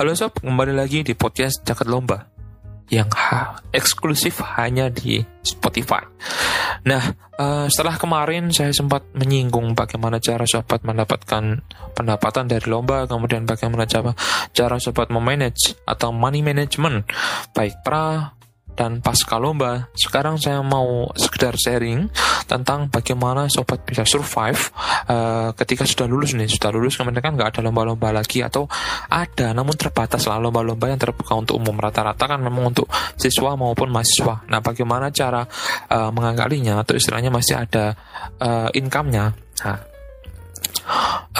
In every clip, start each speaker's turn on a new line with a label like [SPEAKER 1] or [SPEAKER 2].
[SPEAKER 1] Halo sob, kembali lagi di podcast Jaket Lomba yang ha eksklusif hanya di Spotify. Nah, uh, setelah kemarin saya sempat menyinggung bagaimana cara sobat mendapatkan pendapatan dari lomba, kemudian bagaimana cara cara sobat memanage atau money management baik pra dan pasca lomba. Sekarang saya mau sekedar sharing tentang bagaimana sobat bisa survive uh, ketika sudah lulus nih, sudah lulus kemudian kan nggak ada lomba-lomba lagi atau ada namun terbatas lah lomba-lomba yang terbuka untuk umum rata-rata kan memang untuk siswa maupun mahasiswa. Nah, bagaimana cara uh, mengangkalinya atau istilahnya masih ada uh, income-nya. Nah,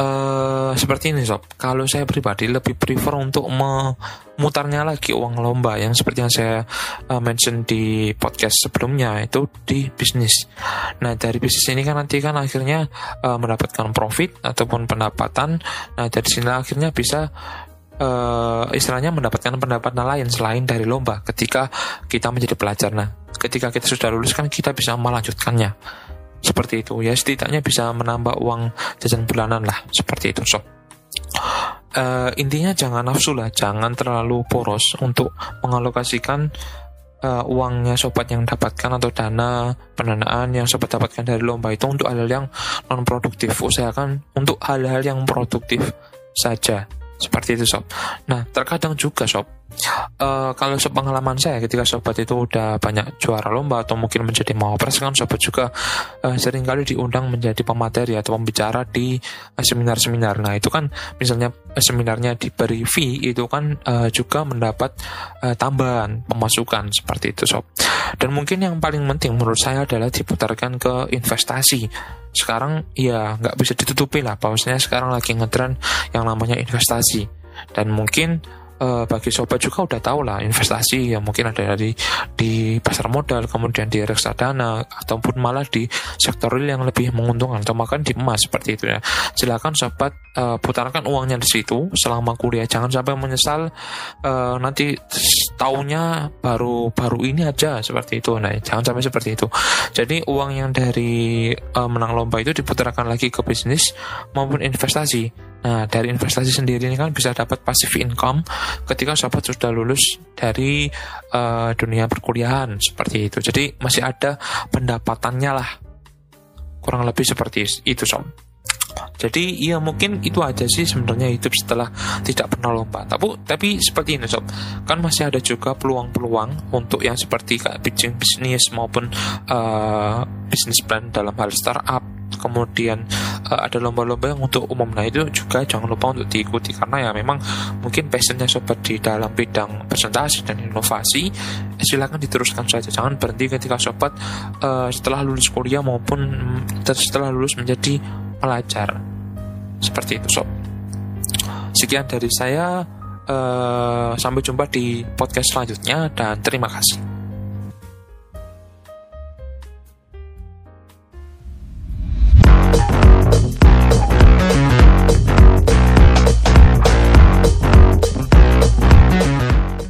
[SPEAKER 1] Uh, seperti ini sob, kalau saya pribadi lebih prefer untuk memutarnya lagi uang lomba yang seperti yang saya uh, mention di podcast sebelumnya itu di bisnis. Nah dari bisnis ini kan nanti kan akhirnya uh, mendapatkan profit ataupun pendapatan. Nah dari sini akhirnya bisa uh, istilahnya mendapatkan pendapatan lain selain dari lomba ketika kita menjadi pelajar. Nah ketika kita sudah lulus kan kita bisa melanjutkannya seperti itu. Ya setidaknya bisa menambah uang jajan bulanan lah. Seperti itu sob. Uh, intinya jangan nafsu lah. Jangan terlalu poros untuk mengalokasikan uh, uangnya sobat yang dapatkan atau dana pendanaan yang sobat dapatkan dari lomba itu untuk hal-hal yang non produktif. Usahakan untuk hal-hal yang produktif saja seperti itu sob. Nah terkadang juga sob, uh, kalau sepengalaman saya ketika sobat itu udah banyak juara lomba atau mungkin menjadi mawapres kan sobat juga uh, sering kali diundang menjadi pemateri atau pembicara di uh, seminar-seminar. Nah itu kan misalnya uh, seminarnya diberi fee itu kan uh, juga mendapat uh, tambahan pemasukan seperti itu sob. Dan mungkin yang paling penting menurut saya adalah diputarkan ke investasi sekarang ya nggak bisa ditutupi lah. Bahwasanya sekarang lagi ngetren yang namanya investasi. Dan mungkin uh, bagi sobat juga udah tahu lah investasi yang mungkin ada di di pasar modal kemudian di reksadana ataupun malah di sektor real yang lebih menguntungkan atau makan di emas seperti itu ya. Silakan sobat uh, putarkan uangnya di situ. Selama kuliah jangan sampai menyesal uh, nanti tahunnya baru baru ini aja seperti itu nah jangan sampai seperti itu jadi uang yang dari uh, menang lomba itu diputarkan lagi ke bisnis maupun investasi Nah, dari investasi sendiri ini kan bisa dapat passive income ketika sahabat sudah lulus dari uh, dunia perkuliahan seperti itu. Jadi masih ada pendapatannya lah. Kurang lebih seperti itu, sob. Jadi ya mungkin itu aja sih sebenarnya hidup setelah tidak pernah lomba. Tapi tapi seperti ini sob, kan masih ada juga peluang-peluang untuk yang seperti kayak bisnis maupun uh, bisnis plan dalam hal startup. Kemudian uh, ada lomba-lomba yang untuk umum. Nah itu juga jangan lupa untuk diikuti. Karena ya memang mungkin passionnya sobat di dalam bidang presentasi dan inovasi eh, silakan diteruskan saja. Jangan berhenti ketika sobat uh, setelah lulus kuliah maupun setelah lulus menjadi pelajar. Seperti itu sob. Sekian dari saya uh, sampai jumpa di podcast selanjutnya dan terima kasih